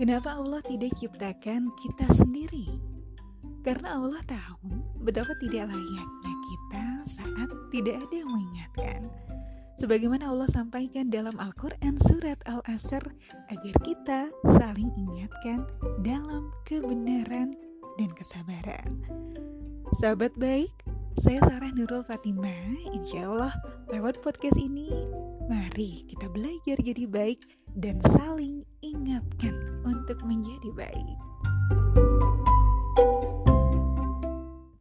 Kenapa Allah tidak ciptakan kita sendiri? Karena Allah tahu betapa tidak layaknya kita saat tidak ada yang mengingatkan. Sebagaimana Allah sampaikan dalam Al-Quran Surat Al-Asr agar kita saling ingatkan dalam kebenaran dan kesabaran. Sahabat baik, saya Sarah Nurul Fatimah. Insya Allah lewat podcast ini, mari kita belajar jadi baik dan saling ingatkan untuk menjadi baik.